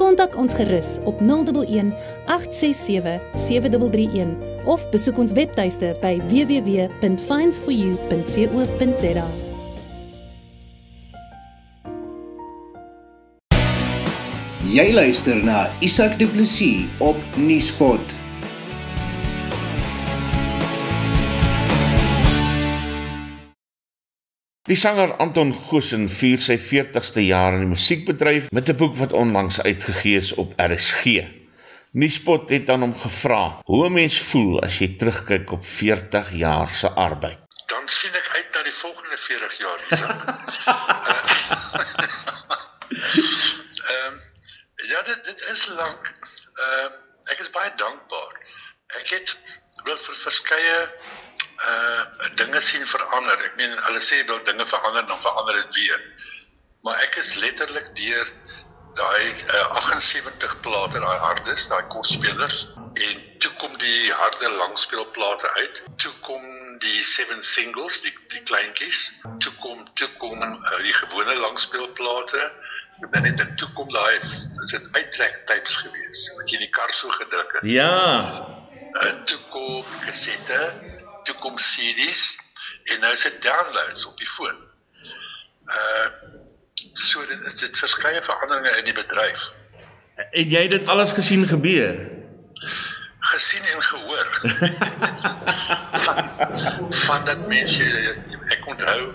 Kontak ons gerus op 011 867 7331 of besoek ons webtuiste by www.finds4u.co.za. Jy luister na Isak Du Plessis op Nieuwspot. Die sanger Anton Goosen vier sy 40ste jaar in die musiekbedryf met 'n boek wat onlangs uitgegee is op RSG. Nuuspot het aan hom gevra hoe 'n mens voel as jy terugkyk op 40 jaar se arbeid. Dan sien ek uit na die volgende 40 jaar, Isak. Ehm ja, dit dit is lank. Ehm uh, ek is baie dankbaar. Ek het wel vir verskeie uh dinge sien verander. Ek meen hulle sê wel dinge verander dan verander dit weer. Maar ek is letterlik deur daai uh, 78 plate, daai hardes, daai kortspelers en toe kom die harde langspeelplate uit. Toe kom die seven singles, die die kleintjies. Toe kom toe kom uh, die gewone langspeelplate. En dan het dit toe kom daai is dit uittrek tapes gewees wat jy in die kar so gedruk het. Ja. En toe kom kasette toe kom CD's en nou is dit downloads op die foon. Uh so dit is dit verskeie veranderinge in die bedryf. En jy het dit alles gesien gebeur? Gesien en gehoor. van, van dat mense ek onthou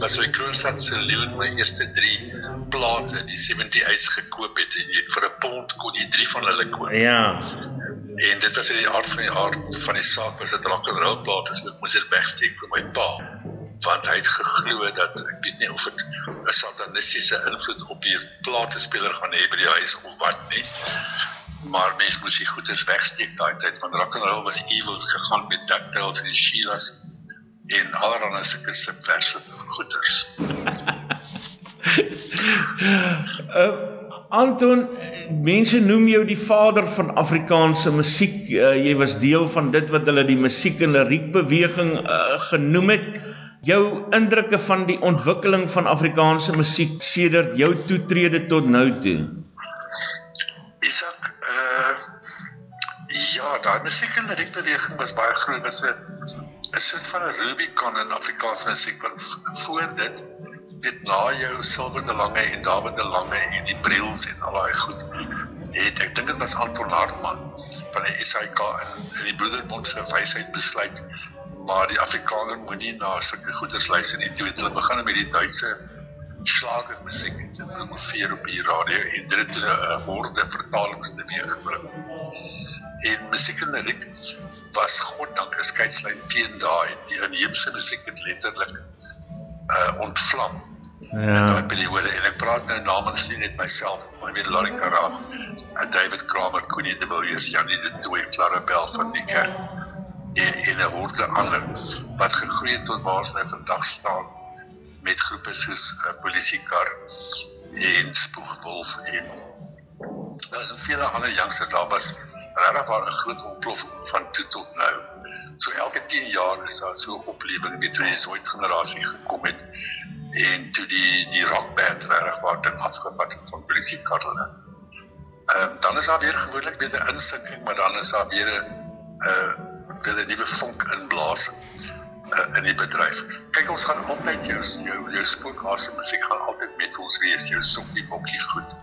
was so 'n Kroonstad se leuen my eerste 3 plate die 78's gekoop het en jy, vir 'n pond kon jy 3 van hulle koop. Ja. En dit was in die aard van die aard van die saak was dit rock and roll plate so ek moes dit wegsteek vir my pa want hy het geglo dat ek weet nie of dit 'n satanistiese invloed op die platespeler gaan hê by die huis of wat nie. Maar mens moes die goeders wegsteek daai tyd want rock and roll was evil gegaan met ducktails en Sheila's en allerlei sulke subversive goeders. uh Anton, mense noem jou die vader van Afrikaanse musiek. Uh, jy was deel van dit wat hulle die musiek en liriek beweging uh, genoem het. Jou indrukke van die ontwikkeling van Afrikaanse musiek sedert jou toetrede tot nou toe. Isak, uh ja, daai musiek en liriek beweging was baie groot. Dit was 'n 'n soort van 'n Rubicon in Afrikaanse musiek want voor dit weet na jou Silver de Lange en David de Lange en die Brils en al daai goed het ek dink dit was Anton Hartman van die SAK in, in die Broederbond se wysheid besluit maar die Afrikaner moenie na sulke goeders luister nie. Toe het hulle begin met die Duitse slager musiek te promoveer op die radio en dit het 'n horde vertalings teweeg gebring en musiek en liriek was goddank 'n skeidslyn teen daai die inheemse musiek het letterlik uh ontvlam Ja. En die woorde en ek praat nou namens nie net myself, maar weer Larry Karag, David Kramer, Queenie de Villiers, Janie de Tooi, Clara Bell van die kerk en en 'n horde ander wat gegroei het tot waar ons nou vandag staan met groepe soos uh, polisiekar en spoegwolf en en vele ander youngsters daar was regtig waar 'n groot ontploffing van toe tot nou. So elke 10 jaar is daar so 'n oplewing, weet jy, die Zoid generasie gekom het en toe die die rockband regtig waar dit afgevat het van polisie karle. Ehm um, dan is daar weer gewoonlik weer 'n insinking, maar dan is daar weer 'n uh, weer 'n nuwe vonk inblaas uh, in die bedryf. Kyk ons gaan altyd jou jou jou spookhasse musiek gaan altyd met ons wees, jou sokkie bokkie goed.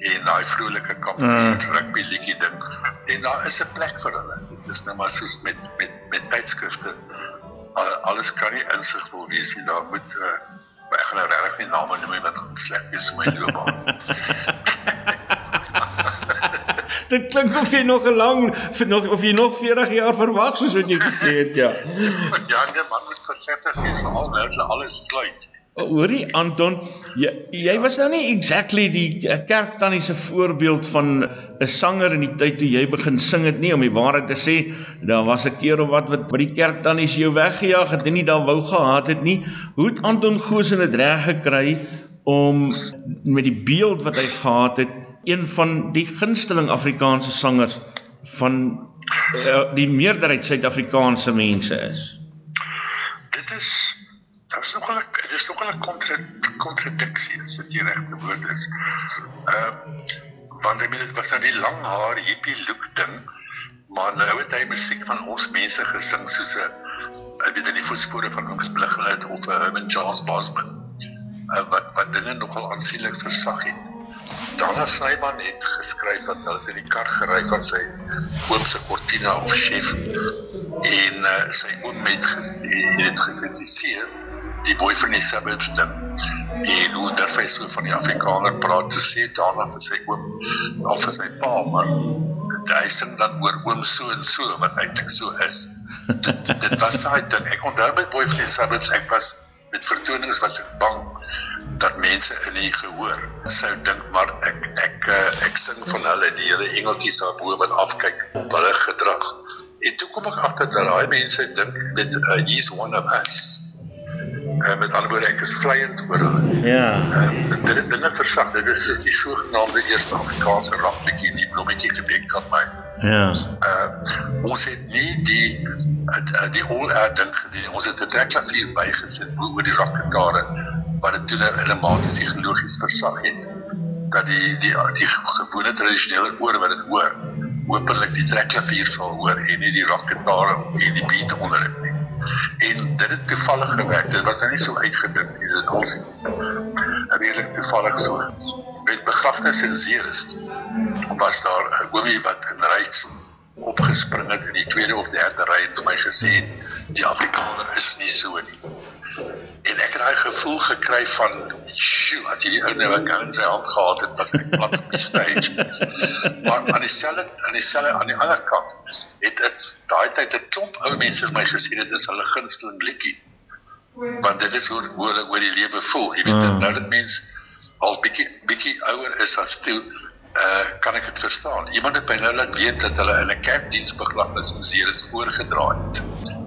En daai vrolike kampvuur mm. rugby liedjie ding. En daar is 'n plek vir hulle. Dis nou maar soos met met met tydskrifte alles kan nie insig wil wees nie. Daar moet uh, ek gaan nou regtig nie name noem wat sleg is vir my loopbaan. Dit klink of jy nog 'n lang nog of jy nog 40 jaar verwag soos wat jy gesê het, ja. ja, nee, man moet versigtig wees veral nou as alles sluit. Hoorie Anton, jy, jy was nou nie exactly die eh, kerktannie se voorbeeld van 'n sanger in die tyd toe jy begin sing het nie om die waarheid te sê. Daar was 'n keer of wat wat by die kerktannies jou weggejaag het en nie daar wou gehad het nie. Hoe het Anton Goosen dit reg gekry om met die beeld wat hy gehad het, een van die gunsteling Afrikaanse sangers van uh, die meerderheid Suid-Afrikaanse mense is? Dit is Dit is nogal is nogal 'n kontra kontradiksie as dit die regte woord is. Ehm uh, want ek bedoel dit was nou die lang haar hippie look ding, maar nou het hy musiek van ons mense gesing soos 'n ek weet in die voetspore van ons Bligelet of Herman Charles Bosman. Uh, wat wat dinge nogal aansienlik versag het. Dana Snyman het geskryf dat hulle in die kar gery van sy oom se Cortina of chef en uh, sy oom het gesê het gekritiseer die boy van die suburbs ding daar feit so van die Afrikaner praat te sê daarna vir sy oom of vir sy pa maar hy sing dan oor oom so en so wat hy dink so is. Dit, dit was daai ding ek onthou met boy van die suburbs ek was met vertonings was ek bang dat mense in die gehoor sou dink maar ek ek ek, eh, ek sing van hulle die hele engeltjies daarbo wat afkyk hulle gedrag. En toe kom ek agter dat daai mense dink met uh, he's one of us uh, met ander woorde ek is vleiend oor hulle. Ja. Uh, dit dinge versag. Dit is soos die sogenaamde eerste Afrikaanse rapbietjie die blommetjie gedek aan my. Ja. Uh ons het nie die uh, die all out ding gedoen. Ons het 'n trekklavier bygesit oor die rakgitare wat dit toe 'n mate psigologies versag het dat die die die gewone tradisionele oor wat dit hoor hopelik die trekklavier sal hoor en nie die rakgitare en die beat onder dit nie en dit het toevallig gewerk. Dit was nou nie so uitgedink nie. Dit was redelik toevallig so. Met begrafnis in Ceres was daar 'n oomie wat in reis opgespring het in die tweede of derde ry en vir my gesê het die Afrikaner is nie so nie. En ek het daai gevoel gekry van sjoe, as hierdie ou nou 'n gun in sy hand gehad het, was ek plat op die stage. maar aan dieselfde aan dieselfde aan die ander kant het dit daai tyd 'n klomp ou mense vir my gesê dit is hulle gunsteling liedjie. Want dit is hoe hoe hulle oor die lewe voel. Jy weet, mm. nou dat mens al bietjie bietjie ouer is as toe uh kan ek dit verstaan. Iemand het by nou laat weet dat hulle in 'n kerkdiens begrafnis in Ceres voorgedra het.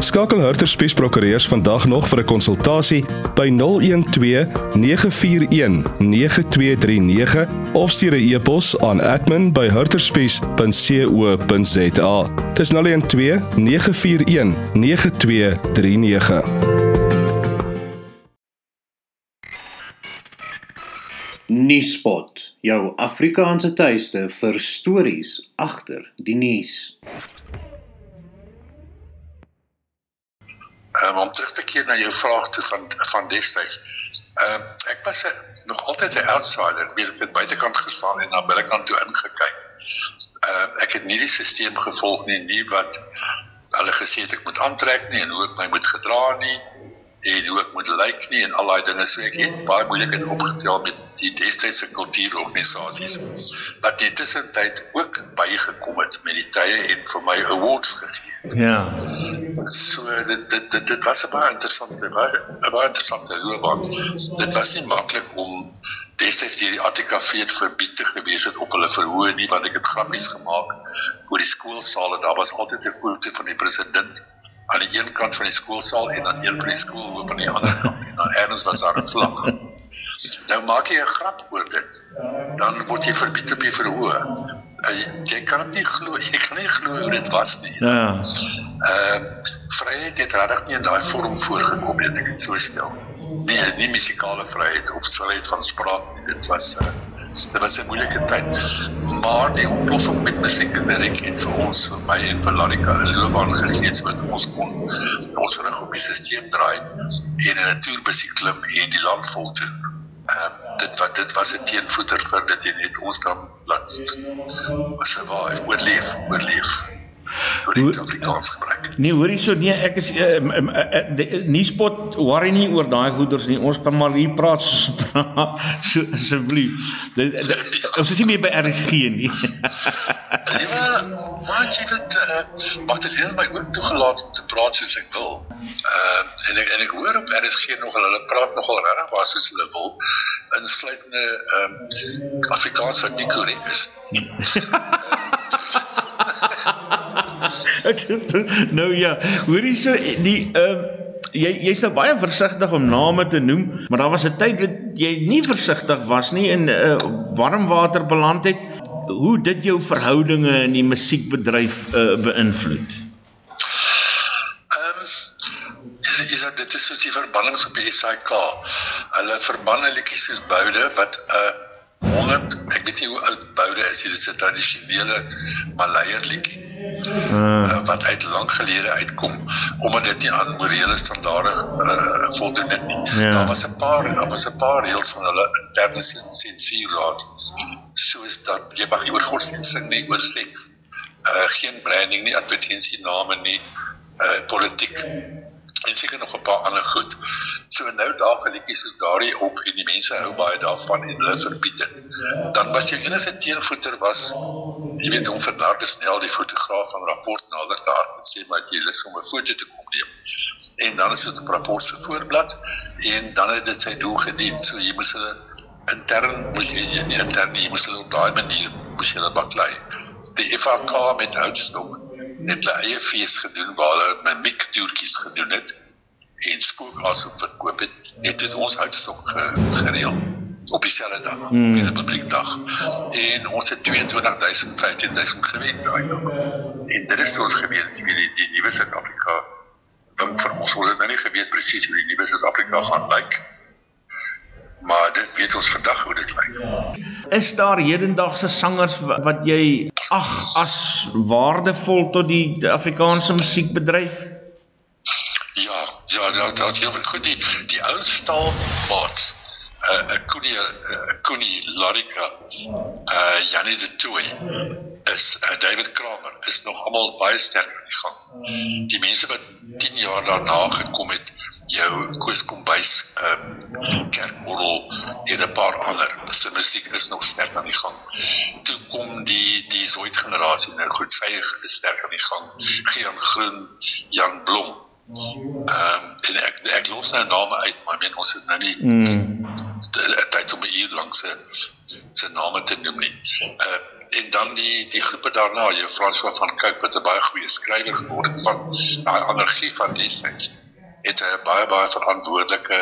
Skakel Hurter Spies Prokureurs vandag nog vir 'n konsultasie by 012 941 9239 of stuur 'n e-pos aan admin@hurterspies.co.za. Dis 012 941 9239. Nuuspot, jou Afrikaanse tuiste vir stories agter die nuus. Um, om terug te keer na jou vraag toe van van destyds. Ehm uh, ek was a, nog altyd 'n outsider, ek het buitekant gestaan en na binnekant toe ingekyk. Ehm uh, ek het nie die stelsel gevolg nie, nie wat hulle gesê het ek moet aantrek nie en hoe ek my moet gedra nie en hoe ek moet lyk nie en al daai dinge so ek het baie moeilikheid opgetel met die destydse kultuurorganisasies wat in tussentyd ook bygekom het met die tye en vir my awards gegee. Ja. So dit dit dit, dit was 'n baie interessante baie, baie interessante loopbaan. Dit was nie maklik om destyds die ATKV het verbied te gewees het op hulle verhoor nie want ek het grappies gemaak oor die skoolsale daar was altyd 'n foto van die president aan die een kant van die skoolsaal en aan een van die skoolhoof aan die ander kant en dan erns was daar 'n vlag. Nou maak jy 'n grap oor dit. Dan word jy verbied op die verhoor. Uh, jy kan dit nie glo, jy kan nie glo hoe dit was nie. Ja. Ehm uh, vryheid het regtig nie in daai vorm voorgekom nie, ek het so stel. Nee, nie musikale vryheid of vryheid van spraak nie. Dit was uh, dit was 'n moeilike tyd. Maar die ontploffing met musiek en direk het vir ons, vir my en vir Larika 'n loopbaan gegee wat ons kon ons reg op die stelsel draai en 'n natuurmusiek klim en die land vol toe. Uh, Ehm uh, dit wat dit was 'n teenvoeter vir dit jy net ons dan laat waar oorleef oorleef Afrikaans gebruik. Nee, hoor hierso nee, ek is uh, uh, uh, nie spot worry nie oor daai goeders nie. Ons kan maar hier praat so so asseblief. Ons is nie meer by RSG nie. maar jy weet uh, dit wil my ook toegelaat om te praat soos ek wil. Ehm uh, en ek en ek hoor op RSG nog hulle praat nogal regtig waar soos hulle wil insluitende ehm um, Afrikaans wat korrek is. nou ja, hoorie so die ehm uh, jy jy's nou baie versigtig om name te noem, maar daar was 'n tyd dat jy nie versigtig was nie en uh, warm water beland het. Hoe dit jou verhoudinge in die musiekbedryf uh, beïnvloed? Ehm um, is dit dit is so die verbannings op die SAK. Hulle verbanne liedjies soos Boude wat 'n uh, 100 ek weet nie hoe oud Boude is dit is 'n tradisionele Malayer liedjie uh, wat uit lank gelede uitkom omdat dit nie aan morele standaarde uh, voldoen het nie. Ja. Daar was 'n paar daar was 'n paar reëls van hulle interne sensuurraad soos dat jy mag nie oor godsdienst sing nie, oor seks. Uh, geen branding nie, advertensie name nie, uh, politiek en seker nog 'n paar ander goed. So nou daar geliedjies soos daardie op en die mense hou baie daarvan en hulle verbied dit. Dan was jou enigste teenvoeter was jy weet om vir Darke snel die fotograaf van rapport nader te hard en sê maar jy lus om 'n foto te kom neem. En dan is dit 'n rapport se voorblad en dan het dit sy doel gedien. So jy moet hulle intern moet jy nie intern jy moet hulle op daai manier moet jy hulle baklei. Die FAK met houtstok het hulle eie fees gedoen waar hulle mimiek toertjies gedoen het en spook asook verkoop het het dit ons uitstok gereël op dieselfde dag hmm. op die Republiekdag en ons het 22000 15000 gewen daai dag en dit is ons geweet die die, die nuwe Suid-Afrika dink vir ons ons het nou nie geweet presies hoe die nuwe Suid-Afrika gaan lyk maar dit weet ons vandag hoe dit lyk is daar hedendaagse sangers wat jy ag as waardevol tot die Afrikaanse musiekbedryf Ja, ja, dat dat heel goed die die ou staalmaats. Uh eh, 'n eh, Koenie 'n uh, Koenie Larika. Uh Janie de Tooi is uh, David Kramer is nog almal baie sterk in die gang. Die mense wat 10 jaar daarna gekom het, jou Koos Kombuis, ehm uh, Kerkmorrel en 'n paar ander. Se musiek is nog sterk aan die gang. Toe kom die die Zoid generasie nou goed, sy is sterk aan die gang. Gian Groen, Jan Blom Ehm um, en ek ek los nou name uit, maar ek meen ons het nou nie mm. tyd om hier langs se se name te noem nie. Ehm uh, en dan die die groepe daarna, François van Cooke wat 'n baie goeie skrywer geword het van daai energie van die sens. Het 'n baie baie verantwoordelike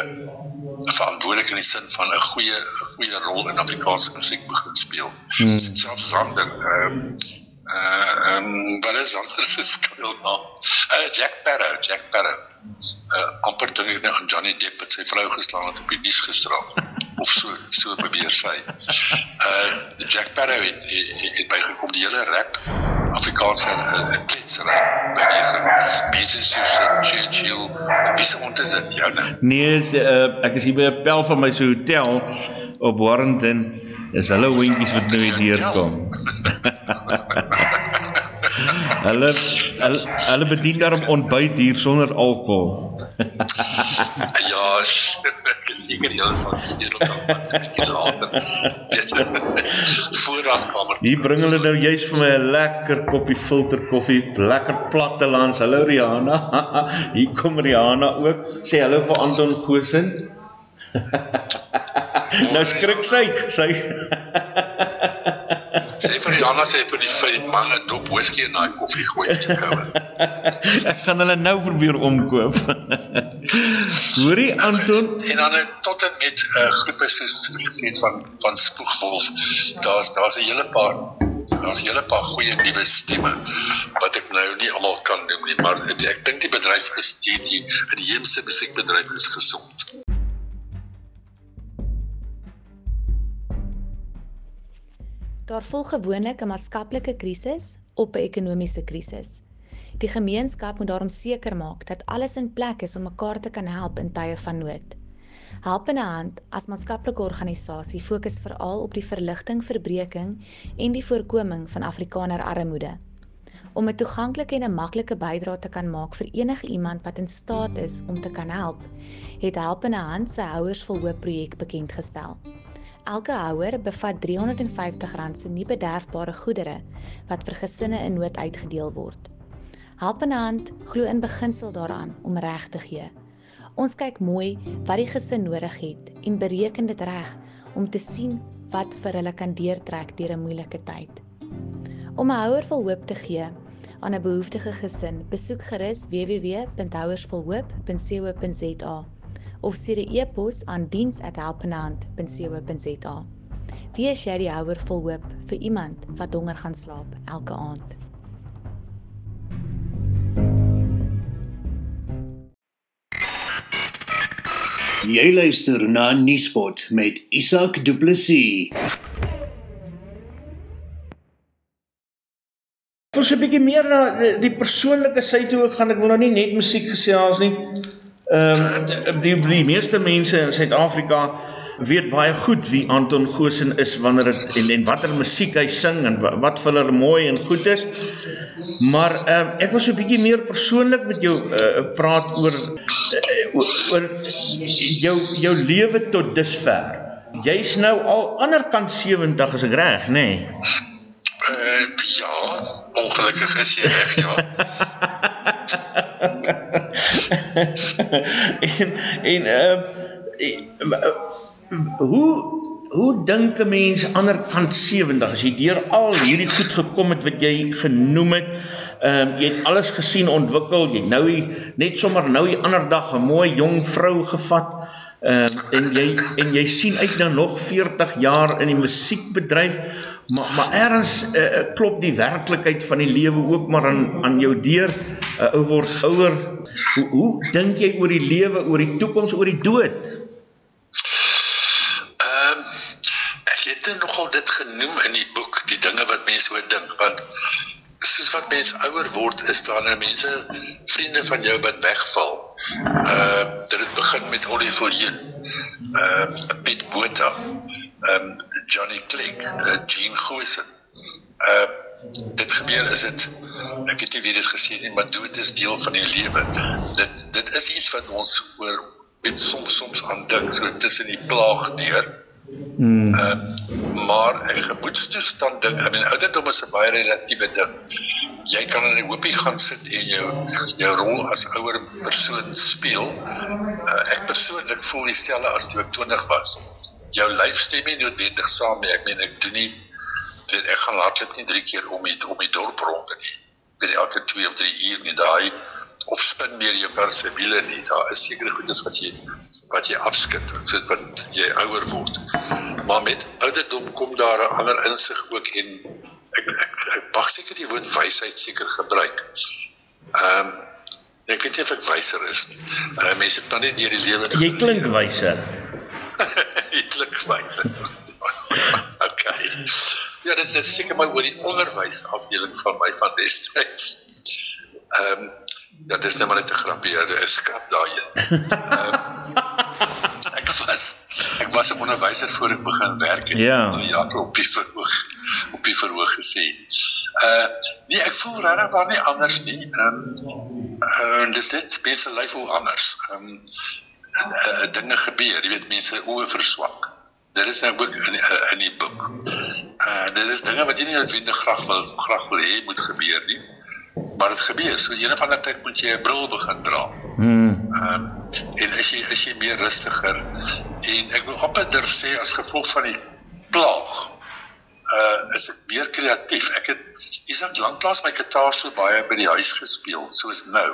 verantwoordelik in die sin van 'n goeie goeie rol in Afrikaanse musiek begin speel. Mm. Selfs Sander ehm um, uh um wat is anders se skuld nou uh Jack Sparrow Jack Sparrow uh amper dink ek nou aan Johnny Depp wat sy vrou geslaan het op die nuus gisterand. Of so so probeer sy. Uh Jack Sparrow het, het, het, het bygekom. Die hele rap Afrikaanse uh, kletsery beweging. Mense soos Churchill. Is ont is dit jou nou nee uh, ek is hier by 'n pel van my so hotel op Warrington. Is hulle hondjies wat nou hier deurkom. hulle hulle hulle bedien daarom ontbyt hier sonder alkohol. ja, ek is seker jy sal hier op 'n bietjie later. Voorraadkamer. Hier bring hulle nou juist vir my 'n lekker koppie filter koffie, lekker plattelands. Hallo Rihanna. hier kom Rihanna ook. Sê hallo vir Anton Gosen. nou skrik sy, sy Jana sê vir die vyf manne dop whisky in daai koffie gooi die koue. Ek gaan hulle nou probeer omkoop. Hoorie Anton, en dan tot en met 'n uh, groepe soos gesê van van Spoegwolf, daar's daar's 'n hele paar daar's 'n hele paar goeie nuwe stemme wat ek nou nie almal kan noem nie, maar ek, ek dink die bedryf is die die die heemse musiekbedryf is gesond. Daar volg gewoonlik 'n maatskaplike krisis op 'n ekonomiese krisis. Die gemeenskap moet daarom seker maak dat alles in plek is om mekaar te kan help in tye van nood. Helpende Hand as maatskaplike organisasie fokus veral op die verligting, verbreeking en die voorkoming van Afrikaner armoede. Om 'n toeganklike en 'n maklike bydrae te kan maak vir enige iemand wat in staat is om te kan help, het Helpende Hand sy Houers vol Hoop projek bekend gestel. Elke houer bevat R350 se nie bederfbare goedere wat vir gesinne in nood uitgedeel word. Helpende Hand glo in beginsel daaraan om reg te gee. Ons kyk mooi wat die gesin nodig het en bereken dit reg om te sien wat vir hulle kan deurtrek deur 'n moeilike tyd. Om 'n houer vol hoop te gee aan 'n behoeftige gesin, besoek gerus www.houersvolhoop.co.za of stuur 'n e-pos aan diens@helpendehand.co.za. Wie is jy die houer vol hoop vir iemand wat honger gaan slaap elke aand? Jy luister na Nuuspot met Isak Du Plessis. So 'n bietjie meer na die, die persoonlike sy toe gaan ek wil nou nie net musiek gesels nie. Ehm um, die, die meeste mense in Suid-Afrika weet baie goed wie Anton Goosen is wanneer dit en en watter musiek hy sing en wat vir hulle mooi en goed is. Maar ehm um, ek wil so 'n bietjie meer persoonlik met jou uh, praat oor uh, oor jou jou lewe tot dusver. Jy's nou al anderkant 70 as ek reg, nê? Nee? Uh, ja, ongelukkig is jy reg, ja. en en uh, hoe hoe dink 'n mens ander kant 70 as jy deur al hierdie goed gekom het wat jy genoem het ehm um, jy het alles gesien ontwikkel jy nou net sommer nou die ander dag 'n mooi jong vrou gevat ehm um, en jy en jy sien uit na nog 40 jaar in die musiekbedryf maar maar erns uh, klop die werklikheid van die lewe ook maar aan aan jou deur 'n ou word ouer hoe hoe dink jy oor die lewe oor die toekoms oor die dood het nogal dit genoem in die boek, die dinge wat mense oor dink, want soos wat mense ouer word, is daar nou mense, vriende van jou wat wegval. Uh, dit het begin met Ollie Voorheen, uh, Piet Bota, um, Johnny Clegg, uh, Gene Goosen. Uh, dit gebeur is het, ek het nie wie dit gesê nie, maar dood is deel van die lewe. Dit, dit is iets wat ons oor, weet, soms, soms aan dink, so tussen die plaag deur, Mm. Uh, maar 'n gemoedstoestand ding, I mean ouderdom is 'n baie relatiewe ding. Jy kan in 'n hoopie gaan sit en jou jou rol as ouer persoon speel. Uh, ek persoonlik voel dieselfde as toe ek 20 was. Jou lyf stem nie noodwendig saam nie. Ek meen ek doen nie weet ek gaan hardloop nie 3 keer om die om die dorp rond nie. Vir elke 2 of 3 uur nie daai of spin meer jou kar se wiele nie. Daar is sekere goedes wat jy wat jy afskud soos wat jy ouer word. Maar met ouderdom kom daar 'n ander insig ook en ek ek, ek mag seker die woord wysheid seker gebruik. Ehm um, ek weet nie of ek wyser is nie. Uh, mense kan net deur die lewe Jy klink wyser. jy klink wyser. okay. Ja, dit is seker my oor die onderwys afdeling van my van destyds. Ehm um, Ja, dit is net maar net 'n grappie, ja, dit is skrap daai. Ehm ek was ek was 'n onderwyser voor ek begin werk het. Ja. Ja, op die verhoog op die verhoog gesê. Uh nee, ek voel regtig maar nie anders nie. Ehm um, uh, dis net mense lyf hoe anders. Ehm um, uh, dinge gebeur, jy weet mense oë verswak. Dit is ook in die, in die boek. Uh dit is dinge wat jy nie noodwendig graag wil graag wil hê moet gebeur nie maar dit gebeur. So een of ander tyd moet jy 'n bril begin dra. Mm. Ehm um, en as jy as jy meer rustiger en ek wil opper sê as gevolg van die plaag uh is ek meer kreatief. Ek het Isak lanklaas my gitaar so baie by die huis gespeel soos nou.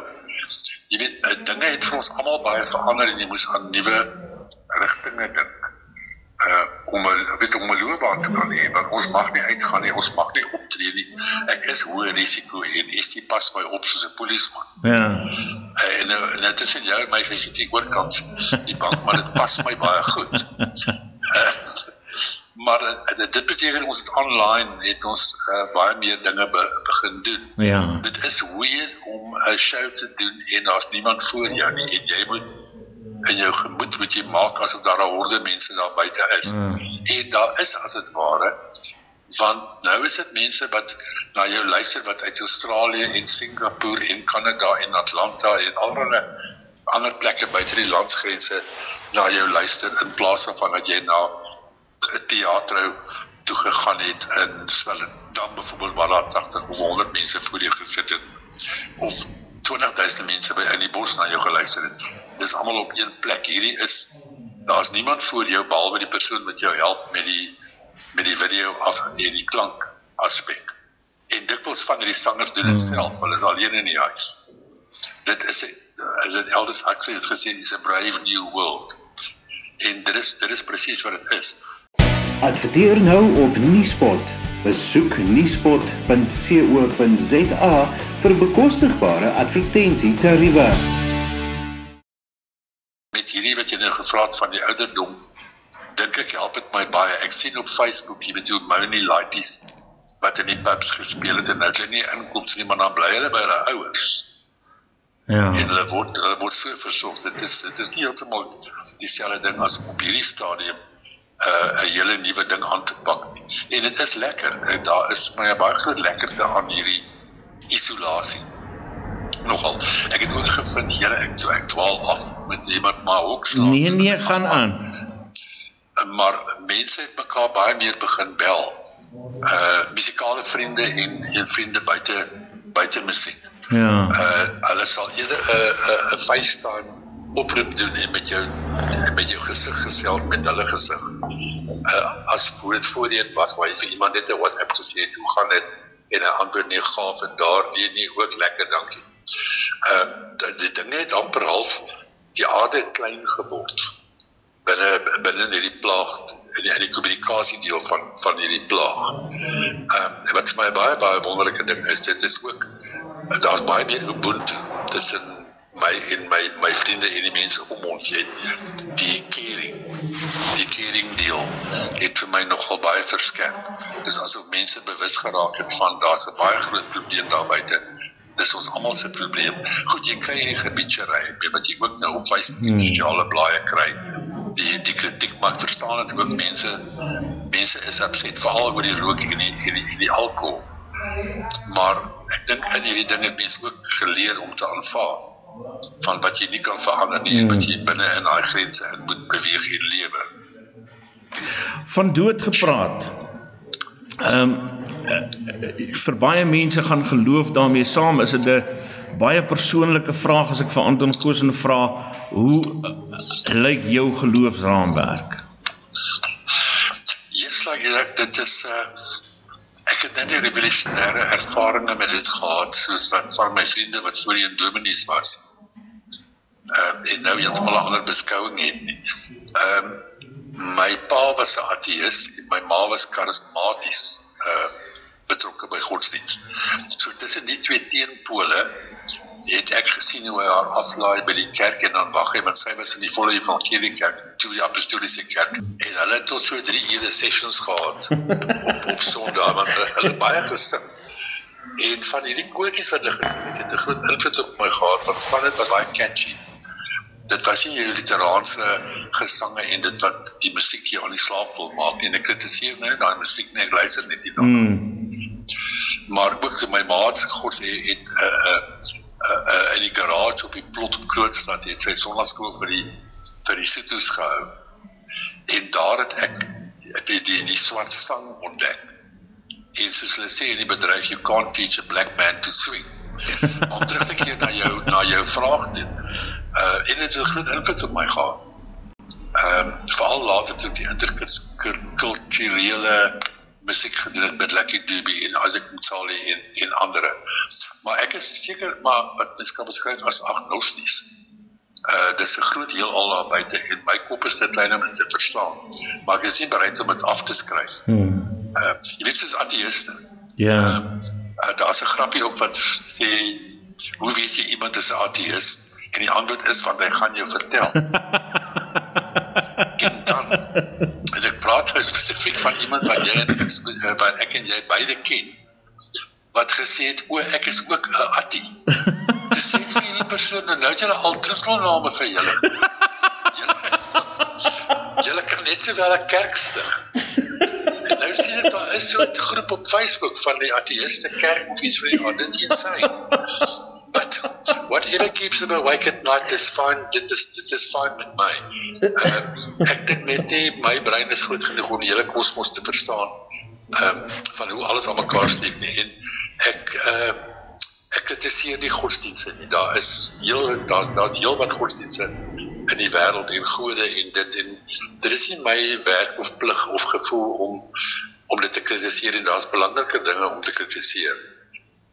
Jy weet, uh, dinge het vir ons almal baie verander en jy moes aan nuwe rigtinge dink uh om 'n weet om 'n loopbaan te kan hê want ons mag nie uitgaan nie ons mag nie optree nie. Ek is hoë risiko en is die pas my op soos 'n polisieman. Ja. Uh, en nou net as jy my visite oorkant die bank maar dit pas my baie goed. Uh, maar uh, dit beteken ons het online het ons uh, baie meer dinge be, begin doen. Ja. Dit is weird om 'n show te doen en daar's niemand voor jou nie en jy moet in jou gemoed moet jy maak asof daar 'n horde mense daar buite is. Mm. En daar is as dit ware want nou is dit mense wat na jou luister wat uit Australië en Singapore en Kanada en Atlanta en allerlei ander plekke buite die landsgrense na jou luister in plaas van dat jy na 'n teater toe gegaan het in Swellendam byvoorbeeld waar daar 80 of 100 mense voor jou gesit het of 20000 mense by in die bos na jou geluister het. Dis almal op een plek. Hierdie is daar's niemand voor jou behalwe die persoon wat jou help met die met die video af en die klank aspek. En dikwels van hierdie sangers doen dit hmm. self, hulle is alleen in die huis. Dit is dit elders Huxley het gesê dis 'n brave new world. En dit is dit is presies wat dit is. Adverteer nou op Nuuspot. Besoek nuuspot.co.za vir bekostigbare advertensietariewe. Met hierdie wat jy nou gevra het van die ouderdom dink ek help dit my baie. Ek sien op Facebook, jy weet hoe Moni Lighties wat in die pubs gespeel het en nou hulle nie inkomste nie, maar dan bly hulle by hulle ouers. Ja. En hulle word hulle word so versorg. Dit is dit is nie heeltemal dieselfde ding as op hierdie stadium uh, 'n hele nuwe ding aan te pak. En dit is lekker. En daar is my baie groot lekkerte aan hierdie isolasie. Nogal. Ek het ook gevind, Here, ek toe ek dwaal af met iemand maar ook slaan. Nee nee, gaan aan. aan maar mense het mekaar baie meer begin bel. Uh musikale vriende en en vriende buite buite musiek. Ja. Uh hulle sal eerder 'n 'n 'n FaceTime oproep doen en met jou met jou gesig gesels met hulle gesig. Uh as hoe dit voorheen was waar jy vir iemand net 'n WhatsApp gesê het, hoe gaan dit en 'n antwoord nie gaaf en daar weet nie ook lekker dankie. Uh die dinge het amper half die aarde klein geword binne binne hierdie plaag in die, die kommunikasie deel van van hierdie plaag. Ehm um, wat vir my baie baie wonderlike ding is, dit is ook daar's baie meer ubuntu tussen my en my my vriende en die mense om ons het die caring die caring deel het vir my nogal baie verskerp. Dis asof mense bewus geraak het van daar's 'n baie groot probleem daar buite dis ons almal se probleem. Goed, jy kry hierdie gebiedsry, wat jy ook nou op Facebook en hmm. sosiale blaaie kry. Die die kritiek maak verstaan dat ook mense mense is opset veral oor die rook en die en die, die alkohol. Maar ek dink in hierdie dinge mense ook geleer om te aanvaar van wat jy nie kan verander nie en wat jy binne in daai grense in moet beweeg en lewe. Van dood gepraat. Ehm um, vir baie mense gaan geloof daarmee saam is dit 'n baie persoonlike vraag as ek vir Anton Goosen vra hoe uh, lyk jou geloofsraamwerk Yes like that dit is uh, ek het net 'n revolusionêre ervarings met dit gehad soos wat van my vriende wat voorheen dominees was uh, en nou hulle 'n ander beskouing het nie ehm um, my pa was 'n ateïs en my ma was karismaties uh betrokke by godsdienst. So tussen die twee teenpole het ek gesien hoe hy haar aflaai by die kerk en dan wag hy want sy was in die volle evangelie kerk, toe die apostoliese kerk en hulle het tot so 3 ure sessions gehad op, op Sondag want hulle baie gesing. En van hierdie koortjies wat hulle gesing het, het 'n groot invloed op my gehad want van dit was baie catchy. Dit was nie jou literaanse gesange en dit wat die musiek jou aan die slaap wil maak nie. Ek kritiseer nou daai musiek net luister net hierna. Mm maar ook my maats God sê het 'n uh, 'n uh, uh, uh, in die garage op die plot in Kroonstad het sy sonnaskool vir die vir die situs gehou. En daar het ek die die die swart sang ontdek. En soos hulle sê in die bedryf you can't teach a black man to swing. Om terug te keer na jou na jou vraag toe. Uh en dit het 'n groot invloed op my gehad. Ehm um, veral later toe die interkulturele musiek gedoen het met Lucky Dube en Isaac Mtsali en en ander. Maar ek is seker maar wat mens kan beskryf as agnosties. Uh dis 'n groot heelal daar buite en my kop is te klein om dit te verstaan. Maar ek is nie bereid om dit af te skryf. Hmm. Uh jy weet soos ateïste. Ja. Yeah. Uh, uh daar's 'n grappie ook wat sê hoe weet jy iemand is 'n ateïst? En die antwoord is want hy gaan jou vertel. en dan en ek praat nou spesifiek van iemand wat jy en ek, eh, wat ek en jy beide ken wat gesê het o ek is ook 'n attie. Dis sê vir die persoon nou het jy al terugval name vir julle. Julle kan net sowel 'n kerk stig. En nou sien ek daar is so 'n groep op Facebook van die ateïste kerk of iets van die aard. Dis insane. But whatever keeps them awake at night is fine. Dit is dit is fine met my. Uh, ek dink net nie my brein is goed genoeg om die hele kosmos te verstaan. Um, van hoe alles aan mekaar steek nie. En ek uh ek kritiseer die godsdienste nie. Daar is heel daar's daar's heel wat godsdienste in die wêreld en gode en dit en dit is nie my werk of plig of gevoel om om dit te kritiseer en daar's belangriker dinge om te kritiseer.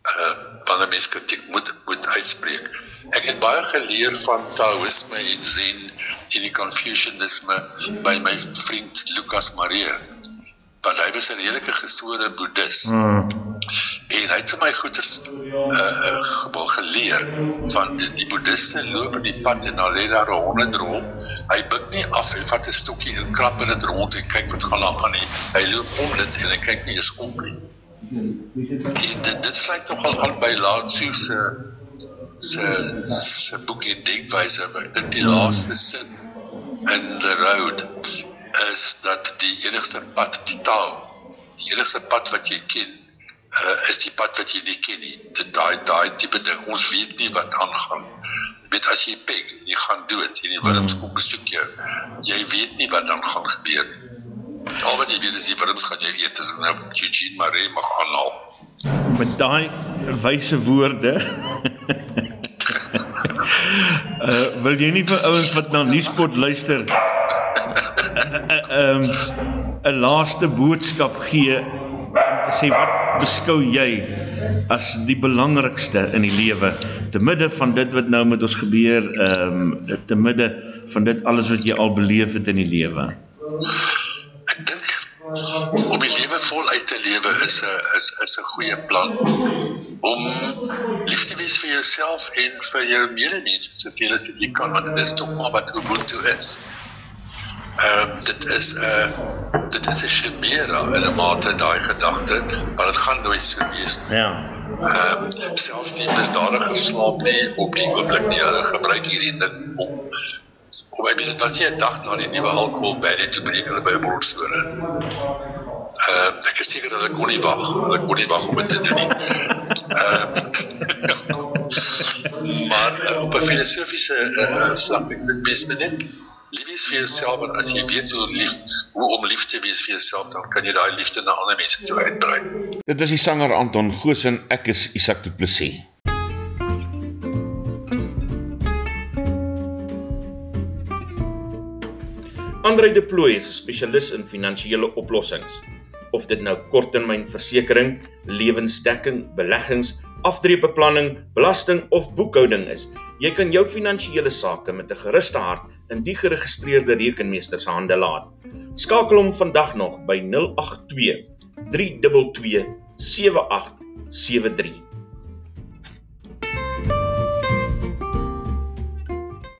Uh wanneer mens kritiek moet moet uitspreek. Ek het baie geleer van Taoïsme en Zen en die Confucianisme by my vriend Lucas Marie. Want hy was 'n redelike gesore boeddhis. Mm en hy het vir my goeters uh, uh geleer van die, die boeddiste loop in die pad en dan lê daar 'n honderdrol hy buig nie af en vat 'n stokkie en krap in dit rond en kyk wat gaan aan nie hy loop om dit en hy kyk nie eens om nie dit dit sluit tog al aan by Tzu se se se boek en denkwyse ek dink die laaste sin in the road is dat die enigste pad die taal die enigste pad wat jy ken uh, is die pad wat jy nie ken nie. Dit daai daai tipe ding. Ons weet nie wat aangaan. Weet as jy pek, jy gaan dood en die wurms kom besoek jou. Jy weet nie wat dan gaan gebeur nie. Al wat jy weet is die wurms gaan jou eet as nou Eugene Maree mag aanhaal. Met daai wyse woorde uh wil jy nie vir ouens wat na nuuspot luister 'n uh, um, laaste boodskap gee om te sê wat beskou jy as die belangrikste in die lewe te midde van dit wat nou met ons gebeur ehm um, te midde van dit alles wat jy al beleef het in die lewe om die lewe voluit te lewe is 'n is is 'n goeie plan om lief te wees vir jouself en vir jou medemense soveel as wat jy kan want dit is tog maar wat ubuntu is Ehm uh, dit is 'n uh, dit is 'n chimera in 'n mate daai gedagte, maar dit gaan nooit so wees nie. Ja. Ehm uh, selfs die misdadige slaap nie op die oomblik nie. Hulle gebruik hierdie ding om ek weet dit was nie 'n dag na die nuwe alkohol by net te breek hulle by. Ehm uh, ek is seker hulle kon nie wag. Hulle kon nie wag om dit te doen nie. Uh, maar uh, op 'n filosofiese uh, vlak ek dink mens moet net lief wees vir jouself en as jy weet hoe lief hoe om lief te wees vir jouself dan kan jy daai liefde na ander mense toe uitbrei. Dit is die sanger Anton Goosen, ek is Isak Du Plessis. Andre De Plooy is 'n spesialis in finansiële oplossings. Of dit nou korttermynversekering, lewensdekking, beleggings, aftreebeplanning, belasting of boekhouding is, jy kan jou finansiële sake met 'n gerusde hart in die geregistreerde rekenmeester se hande laat. Skakel hom vandag nog by 082 322 7873.